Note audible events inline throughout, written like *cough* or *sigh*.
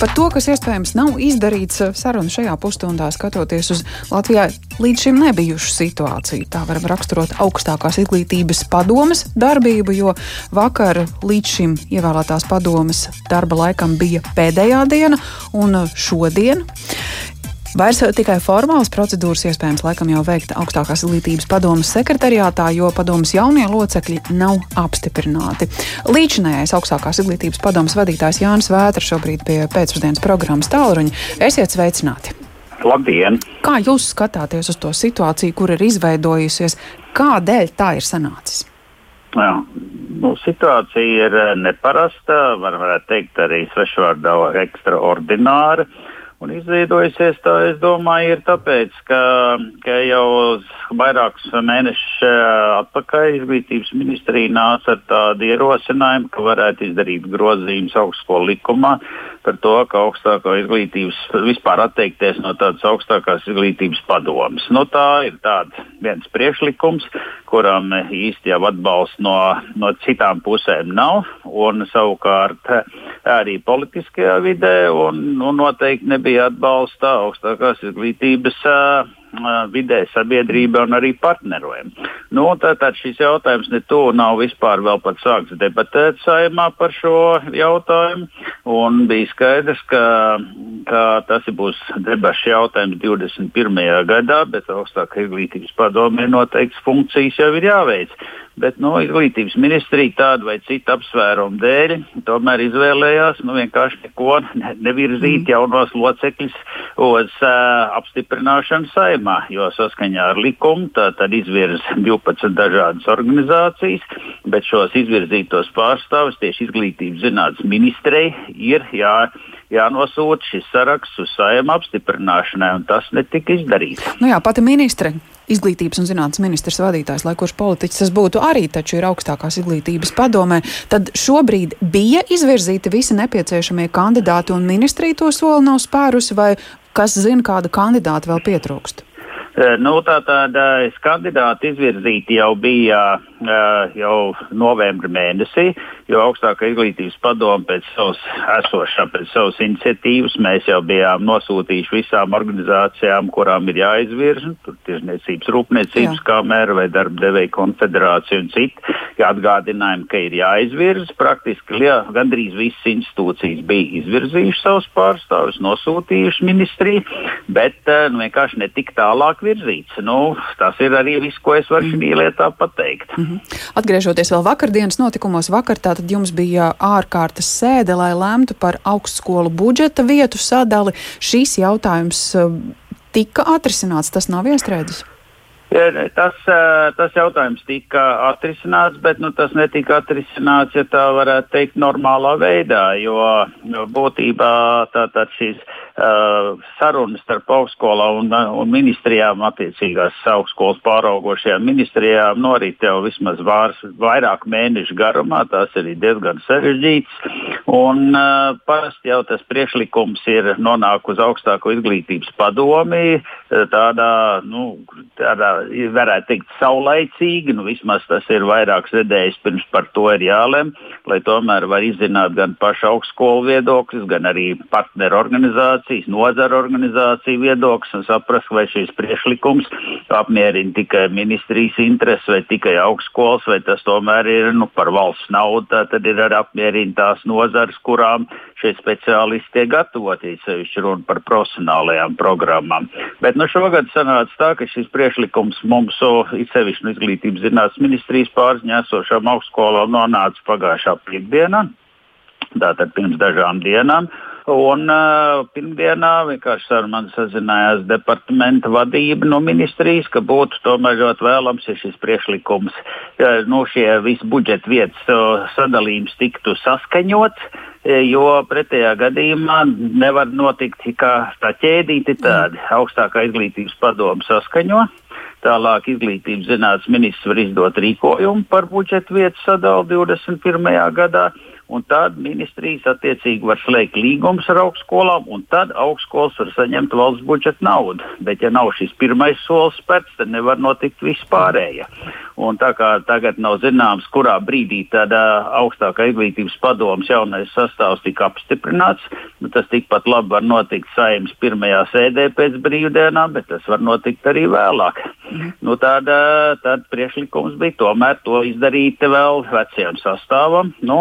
Par to, kas iespējams nav izdarīts sarunu šajā pusstundā, skatoties uz Latvijā līdz šim nebijušu situāciju. Tā varam raksturot augstākās izglītības padomas darbību, jo vakar līdz šim ievēlētās padomas darba laikam bija pēdējā diena, un šodien Vairs tikai formālas procedūras iespējams laikam jau veikt augstākās izglītības padomas sekretariātā, jo padomas jaunie locekļi nav apstiprināti. Līdzinājais augstākās izglītības padomas vadītājs Jānis Vēters šobrīd pie pēcpusdienas programmas tālruņa. Esiet sveicināti! Labdien! Kā jūs skatāties uz to situāciju, kur ir izveidojusies? Kādēļ tā ir sanācis? Jā, nu, situācija ir neparasta, var, varētu teikt, arī svešvārdā ekstraordināra. Uh, Un izveidojusies tā, es domāju, ir tāpēc, ka, ka jau vairākus mēnešus eh, atpakaļ izglītības ministrija nāca ar tādu ierosinājumu, ka varētu izdarīt grozījumus augstskolu likumā par to, ka augstākā izglītības vispār atteikties no tādas augstākās izglītības padomas. Nu, tā ir tāds viens priekšlikums, kuram īsti jau atbalsts no, no citām pusēm nav, un savukārt arī politiskajā vidē, un, un noteikti nebija atbalsta augstākās izglītības. Uh, vidē, sabiedrība un arī partneriem. Nu, tātad šis jautājums ne to nav vispār vēl pat sākts debatēt saimā par šo jautājumu. Un bija skaidrs, ka, ka tas būs debašu jautājums 21. gadā, bet augstākā izglītības padomē noteikts funkcijas jau ir jāveic bet nu, izglītības ministrija tādu vai citu apsvērumu dēļ tomēr izvēlējās nu, vienkārši neko ne, nevirzīt mm. jaunos locekļus uz uh, apstiprināšanu saimā, jo saskaņā ar likumu tā, tad izvirza 12 dažādas organizācijas, bet šos izvirzītos pārstāvis tieši izglītības zinātnes ministrei ir jā jānosūta šis saraksts uz saimā apstiprināšanai, un tas netika izdarīts. Nu jā, pati ministre izglītības un zinātnes ministrs vadītājs, lai kurš politiķis tas būtu, arī taču ir augstākās izglītības padomē. Tad šobrīd bija izvirzīti visi nepieciešamie kandidāti un ministrija to soli nav spērusi, vai kas zina, kāda kandidāta vēl pietrūkst? Eh, nu, tā tad kandidāti izvirzīti jau bija uh, jau novembra mēnesī jo augstākā izglītības padome pēc savas esošā, pēc savas iniciatīvas mēs jau bijām nosūtījuši visām organizācijām, kurām ir jāizvirza, tur tiešniecības rūpniecības Jā. kamera vai darba devēja konfederācija un citi, atgādinājumi, ka ir jāizvirza. Praktiski jā, gandrīz visas institūcijas bija izvirzījušas savus pārstāvjus, nosūtījušas ministriju, bet eh, nu, vienkārši netika tālāk virzīts. Nu, tas ir arī viss, ko es varu šī lietā pateikt. Mm -hmm. Atgriežoties vēl vakardienas notikumos, vakar tātad Tātad jums bija ārkārtas sēde, lai lemtu par augstskolu budžeta vietu sadali. Šīs jautājums eh, tika atrisināts, tas nav iestrēdzis. Tas, eh, tas jautājums tika atrisināts, bet nu, tas netika atrisināts, ja tā varētu teikt, normālā veidā. Jo, būtībā tātad šīs sarunas starp augstskolām un, un ministrijām, attiecīgās augstskolas pāraugošajām ministrijām, norit jau vismaz vārs, vairāk mēnešu garumā. Tas ir diezgan sarežģīts. Un, uh, parasti jau tas priekšlikums ir nonākusi uz augstāko izglītības padomi tādā, nu, tādā varētu teikt, saulaicīgi. Nu, vismaz tas ir vairākas nedēļas pirms par to ir jālem, lai tomēr var izzināt gan pašu augstskolu viedokļus, gan arī partneru organizācijas, nozaru organizāciju viedokļus un saprast, vai šis priešlikums apmierina tikai ministrijas intereses vai tikai augstskolas, vai tas tomēr ir nu, par valsts naudu. Tad ir arī apmierina tās nozares, kurām šie speciālisti tiek gatavoti, sevišķi runa par profesionālajām programmām. Bet nu, šogad sanāca tā, ka šis priekšlikums mums, sevišķi no izglītības zinātnes ministrijas pārziņā esošām augstskolām, nonāca pagājušā piekdienā, tātad pirms dažām dienām. Un uh, pirmdienā vienkārši ar mani sazinājās departamenta vadība no ministrijas, ka būtu tomēr ļoti vēlams, ja šis priekšlikums, ja, nu, šie visi budžeta vietas uh, sadalījums tiktu saskaņots, jo pretējā gadījumā nevar notikt kā tā ķēdīte tāda augstākā izglītības padoma saskaņo. Tālāk izglītības zinātnes ministrs var izdot rīkojumu par budžeta vietu sadalu 21. gadā un tad ministrijas attiecīgi var slēgt līgumus ar augstskolām, un tad augstskolas var saņemt valsts budžeta naudu. Bet, ja nav šis pirmais solis spērts, tad nevar notikt viss pārējais. Un tā kā tagad nav zināms, kurā brīdī tādā augstākā izglītības padomas jaunais sastāvs tika apstiprināts, nu, tas tikpat labi var notikt saimnes pirmajā sēdē pēc brīvdienām, bet tas var notikt arī vēlāk. Mm. Nu, tāda, tad priekšlikums bija tomēr to izdarīt vēl vecajam sastāvam. Nu,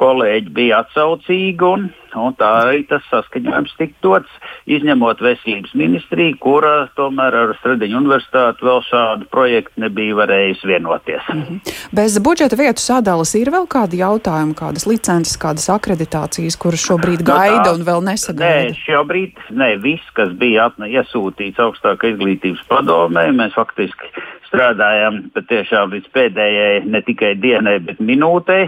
kolēģi bija atsaucīgi, un, un tā arī tas saskaņojums tika dots, izņemot veselības ministriju, kura tomēr ar Stradiņu universitāti vēl šādu projektu nebija varējusi vienoties. Mm -hmm. Bez budžeta vietu sadalas ir vēl kādi jautājumi, kādas licences, kādas akreditācijas, kuras šobrīd nu gaida no tā, un vēl nesagaida? Nē, šobrīd ne, viss, kas bija iesūtīts augstākā izglītības padomē, mēs faktiski strādājam patiešām līdz pēdējai ne tikai dienai, bet minūtei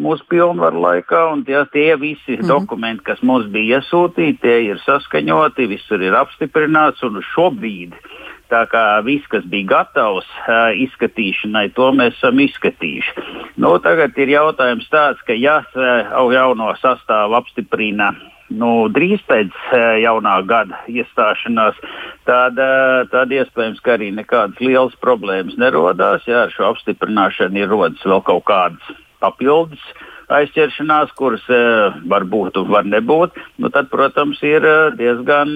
mūsu pilnvaru laikā. Tie, tie visi mm -hmm. dokumenti, kas mums bija iesūtīti, tie ir saskaņoti, visur ir apstiprināts un šobrīd. Tā kā viss, kas bija gatavs uh, izskatīšanai, to mēs esam izskatījuši. Nu, tagad ir jautājums tāds, ka ja uh, jauno sastāvu apstiprina nu, drīz pēc jaunā gada iestāšanās, tad, tad iespējams, ka arī nekādas lielas problēmas nerodās. Jā, ar šo apstiprināšanu ir rodas vēl kaut kādas papildus aizķeršanās, kuras uh, var būt un var nebūt, nu, tad, protams, ir uh, diezgan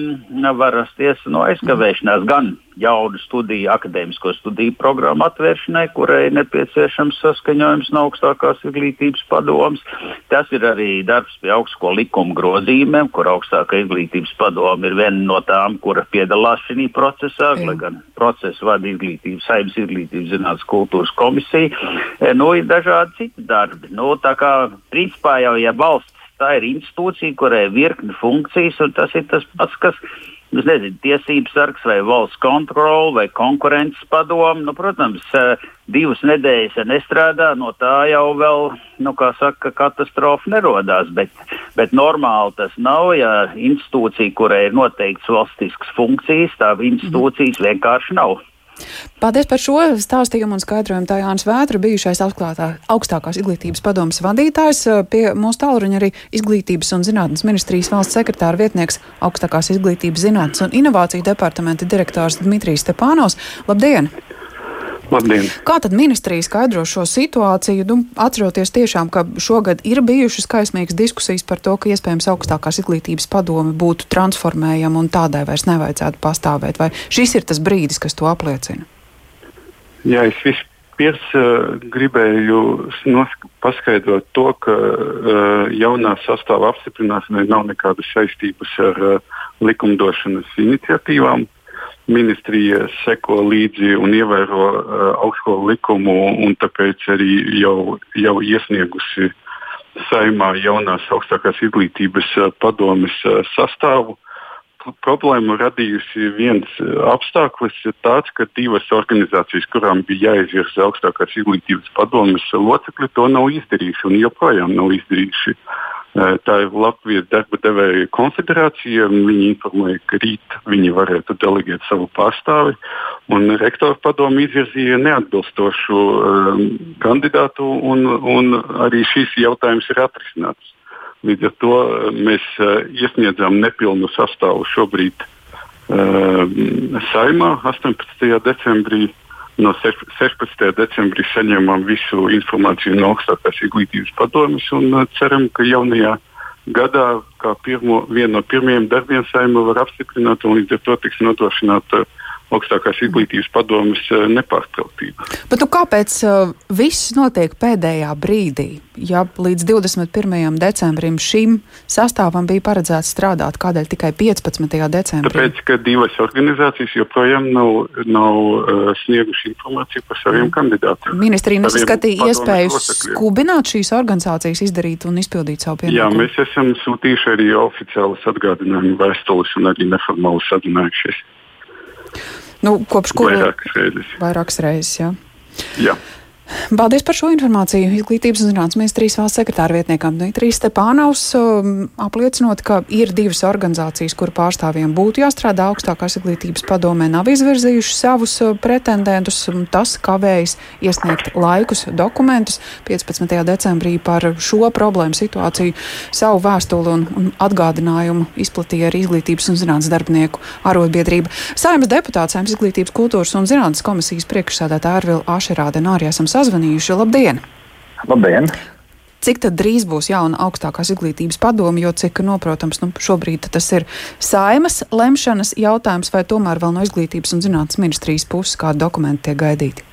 var rasties no aizkavēšanās gan jaunu studiju, akadēmisko studiju programmu atvēršanai, kurai ir nepieciešams saskaņojums no augstākās izglītības padomas. Tas ir arī darbs pie augstsko likuma grozījumiem, kur augstākā izglītības padoma ir viena no tām, kura piedalās šajā procesā, lai gan procesu vada izglītības, saimnes izglītības zinātnes kultūras komisija. E, nu, ir dažādi citi darbi. Nu, tā kā principā jau, ja valsts tā ir institūcija, kurai ir virkni funkcijas, un tas ir tas pats, kas es nezinu, tiesības sargs vai valsts kontrole vai konkurences padomu. Nu, protams, eh, divas nedēļas ja nestrādā, no tā jau vēl, nu, kā saka, katastrofa nerodās. Bet, bet normāli tas nav, ja institūcija, kurai ir noteikts valstiskas funkcijas, tā institūcijas vienkārši nav. Paldies par šo stāstījumu un skaidrojumu. Tā Jānis Vētra, bijušais atklātā, augstākās izglītības padomas vadītājs, pie mūsu tālruņa arī izglītības un zinātnes ministrijas valsts sekretāra vietnieks, augstākās izglītības zinātnes un inovāciju departamenta direktors Dmitrijs Stepānos. Labdien! Labdien. Kā tad ministrija skaidro šo situāciju? Nu, atceroties tiešām, ka šogad ir bijušas kaismīgas diskusijas par to, ka iespējams augstākās izglītības padome būtu transformējama un tādai vairs nevajadzētu pastāvēt. Vai šis ir tas brīdis, kas to apliecina? Jā, es vispirms uh, gribēju paskaidrot to, ka uh, jaunā sastāva apstiprināšanai nav nekādas saistības ar uh, likumdošanas iniciatīvām. Uh, ministrija seko līdzi un ievēro uh, augstskolu likumu, un tāpēc arī jau, jau iesniegusi saimā jaunās augstākās izglītības uh, padomes uh, sastāvu. Problēmu radījusi viens apstākļus, tāds, ka divas organizācijas, kurām bija jāizvirza augstākās izglītības padomes locekļi, to nav izdarījuši un joprojām nav izdarījuši. Uh, Tā ir Latvijas darba devēja konfederācija. Viņi informēja, ka rīt viņi varētu delegēt savu pārstāvi. Rektora padomu izvirzīja neatbilstošu um, kandidātu, un, un arī šīs jautājums ir atrisināts. Līdz ar to mēs uh, iesniedzām nepilnu sastāvu šobrīd uh, saimā 18. decembrī. Uh, No 16. decembrī saņēmām visu informāciju no augstākās izglītības padomjas un uh, ceram, ka jaunajā gadā, kā pirmo, vienu no pirmajiem darbiem saimē, var apstiprināt un līdz ar to tiks nodrošināta uh, augstākās izglītības padomes eh, nepārtrauktība. Bet nu, kāpēc uh, viss notiek pēdējā brīdī? Ja līdz 21. decembrim šim sastāvam bija paredzēts strādāt, kādēļ tikai 15. decembrī? Tāpēc, ka divas organizācijas joprojām nav, nav uh, snieguši informāciju par saviem mm. kandidātiem. Ministrija nesaskatīja iespēju skubināt šīs organizācijas, izdarīt un izpildīt savu pienākumu. Jā, mēs esam sūtījuši arī oficiālas atgādinājumu vēstules un arī neformāli sazinājušies. Nu, kopš kura? Vairākas reizes. Vairākas reizes, jā. jā. Paldies par šo informāciju. Izglītības un zinātnes ministrijas valsts sekretāra vietniekam Dmitrijas Stepānaus um, apliecinot, ka ir divas organizācijas, kuru pārstāvjiem būtu jāstrādā augstākās izglītības padomē, nav izvirzījuši savus uh, pretendentus. Tas kavējas iesniegt laikus dokumentus 15. decembrī par šo problēmu situāciju. Savu vēstuli un, un atgādinājumu izplatīja arī Izglītības un zinātnes darbinieku arotbiedrība. Saimnes deputāts, Saimnes izglītības kultūras un zinātnes komisijas priekšsēdētāja Arvila Ašerāde esam sazvanījuši. Labdien! Labdien! Cik tad drīz būs jauna augstākās izglītības padoma, jo cik noprotams, nu, šobrīd tas ir saimas lemšanas jautājums, vai tomēr vēl no izglītības un zinātnes ministrijas puses kādi dokumenti tiek gaidīti?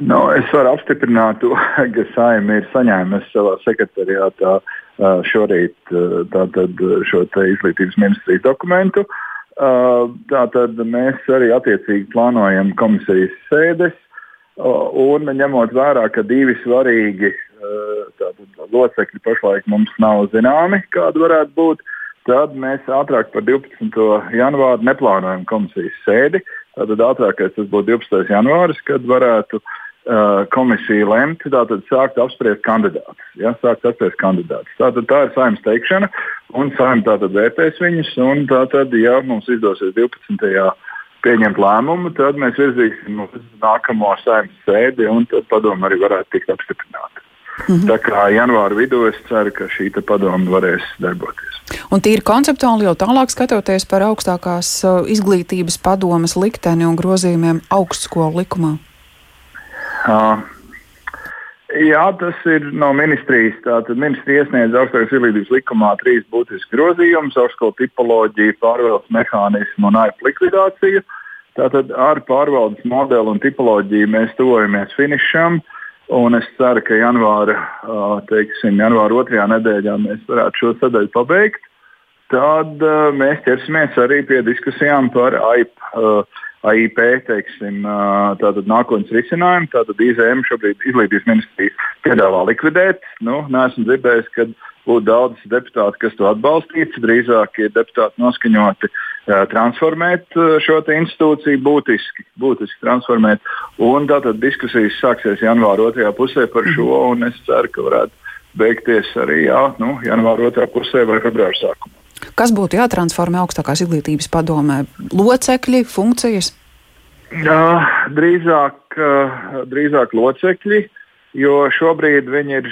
Nu, es varu apstiprināt to, *laughs* ka saima ir saņēmusi savā sekretariātā šorīt tātad, šo izglītības ministrijas dokumentu. Tātad mēs arī attiecīgi plānojam komisijas sēdes Un ņemot vērā, ka divi svarīgi tātad, locekļi pašlaik mums nav zināmi, kāda varētu būt, tad mēs ātrāk par 12. janvāru neplānojam komisijas sēdi. Tātad ātrākais tas būtu 12. janvāris, kad varētu uh, komisija lemt, tātad sākt apspriest kandidātus. Ja, sākt apspriest kandidātus. Tātad tā ir saimnes teikšana, un saimnes tātad vērtēs viņus, un tātad, ja mums izdosies 12. janvārī pieņemt lēmumu, tad mēs virzīsim uz nākamo saimnes sēdi, un tad padoma arī varētu tikt apstiprināta. Mm -hmm. Tā kā janvāra vidū es ceru, ka šī padoma varēs darboties. Un tīri konceptuāli jau tālāk skatoties par augstākās uh, izglītības padomas likteni un grozījumiem augstskolu likumā. Uh, Jā, tas ir no ministrijas. Tātad ministrija iesniedz augstākās izglītības likumā trīs būtiskus grozījumus - augstskolu tipoloģiju, pārvaldes mehānismu un aipu likvidāciju. Tātad ar pārvaldes modeli un tipoloģiju mēs tuvojamies finišam. Un es ceru, ka janvāra, teiksim, janvāra otrajā nedēļā mēs varētu šo sadaļu pabeigt. Tad mēs ķersimies arī pie diskusijām par AIP AIP teiksim, tātad nākotnes risinājumu. Tātad IZM šobrīd izglītības ministrija piedāvā likvidēt. Nu, Nesmu dzirdējis, ka būtu daudz deputātu, kas to atbalstītu. Drīzāk ir deputāti noskaņoti transformēt šo institūciju, būtiski, būtiski transformēt. Un tātad diskusijas sāksies janvāra otrajā pusē par šo, un es ceru, ka varētu beigties arī jā, nu, janvāra otrā pusē vai februāra sākumā. Kas būtu jātransformē augstākās izglītības padomē? Locekļi, funkcijas? Jā, drīzāk, drīzāk locekļi, jo šobrīd viņi ir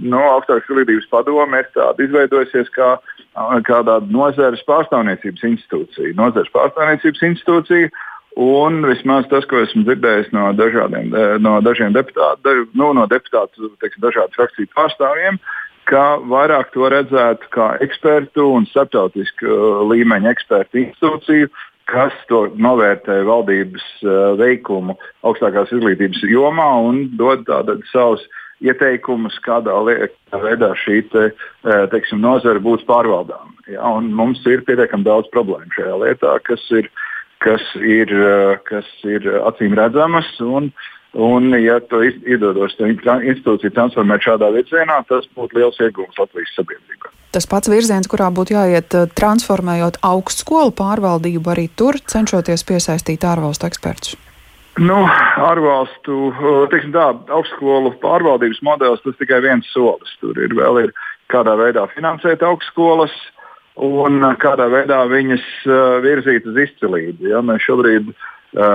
no augstākās izglītības padome izveidojusies kā, kā tāda nozares pārstāvniecības institūcija. Nozares pārstāvniecības institūcija Un vismaz tas, ko esmu dzirdējis no, dažādiem, no dažiem deputātiem, nu, no deputātu, teiksim, dažādu frakciju pārstāvjiem, ka vairāk to redzētu kā ekspertu un starptautisku uh, līmeņa ekspertu institūciju, kas to novērtē valdības uh, veikumu augstākās izglītības jomā un dod tātad savus ieteikumus, kādā veidā šī te, uh, teiksim, nozara būs pārvaldāma. Ja, mums ir pietiekami daudz problēmu šajā lietā, kas ir, kas ir, kas ir acīm redzamas. Un, uh, Un, ja to izdodos institūciju transformēt šādā virzienā, tas būtu liels iegūms Latvijas sabiedrībā. Tas pats virziens, kurā būtu jāiet eh, transformējot augstskolu pārvaldību, arī tur cenšoties piesaistīt ārvalstu ekspertus. Nu, ārvalstu, teiksim tā, augstskolu pārvaldības modelis tas tikai viens solis. Tur ir vēl ir kādā veidā finansēt augstskolas un kādā veidā viņas virzīt uz izcilību. Ja? Mēs šobrīd Uh,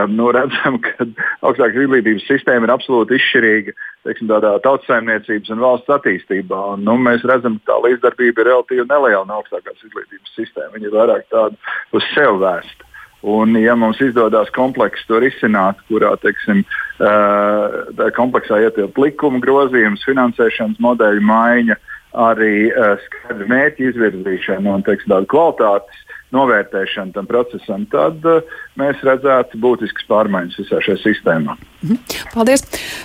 nu, redzam, ka augstākās izglītības sistēma ir absolūti izšķirīga teiksim, tautsājumniecības un valsts attīstībā. Un, nu, mēs redzam, ka tā līdzdarbība ir relatīvi neliela no augstākās izglītības sistēmas. Viņa ir vairāk tāda uz sevi vērsta. Un, ja mums izdodas komplekss to risināt, kurā teiksim, uh, kompleksā ietilpt likuma grozījums, finansēšanas modeļu maiņa, arī uh, skaidra mērķa izvirzīšana un teiksim, kvalitātes novērtēšanu tam procesam, tad uh, mēs redzētu būtiskas pārmaiņas visā šajā sistēmā. Mhm. Paldies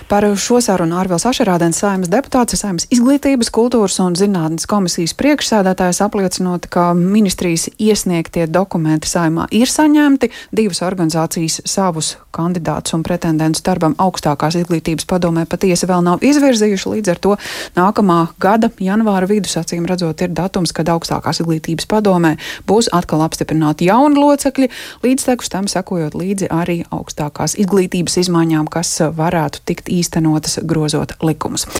par šo sarunu. Ārvēls Ašerādens, saimnes deputāts, saimnes izglītības, kultūras un zinātnes komisijas priekšsēdētājs apliecinot, ka ministrijas iesniegtie dokumenti saimā ir saņemti. Divas organizācijas savus kandidātus un pretendentus darbam augstākās izglītības padomē patiesi vēl nav izvirzījuši. Līdz ar to nākamā gada janvāra vidus acīm redzot ir datums, kad augstākās izglītības padomē būs atkal apstiprināti jauni locekļi, līdz tekus tam sekojot līdzi arī augstākās izglītības izmaiņām izmaiņām, kas varētu tikt īstenotas grozot likumus.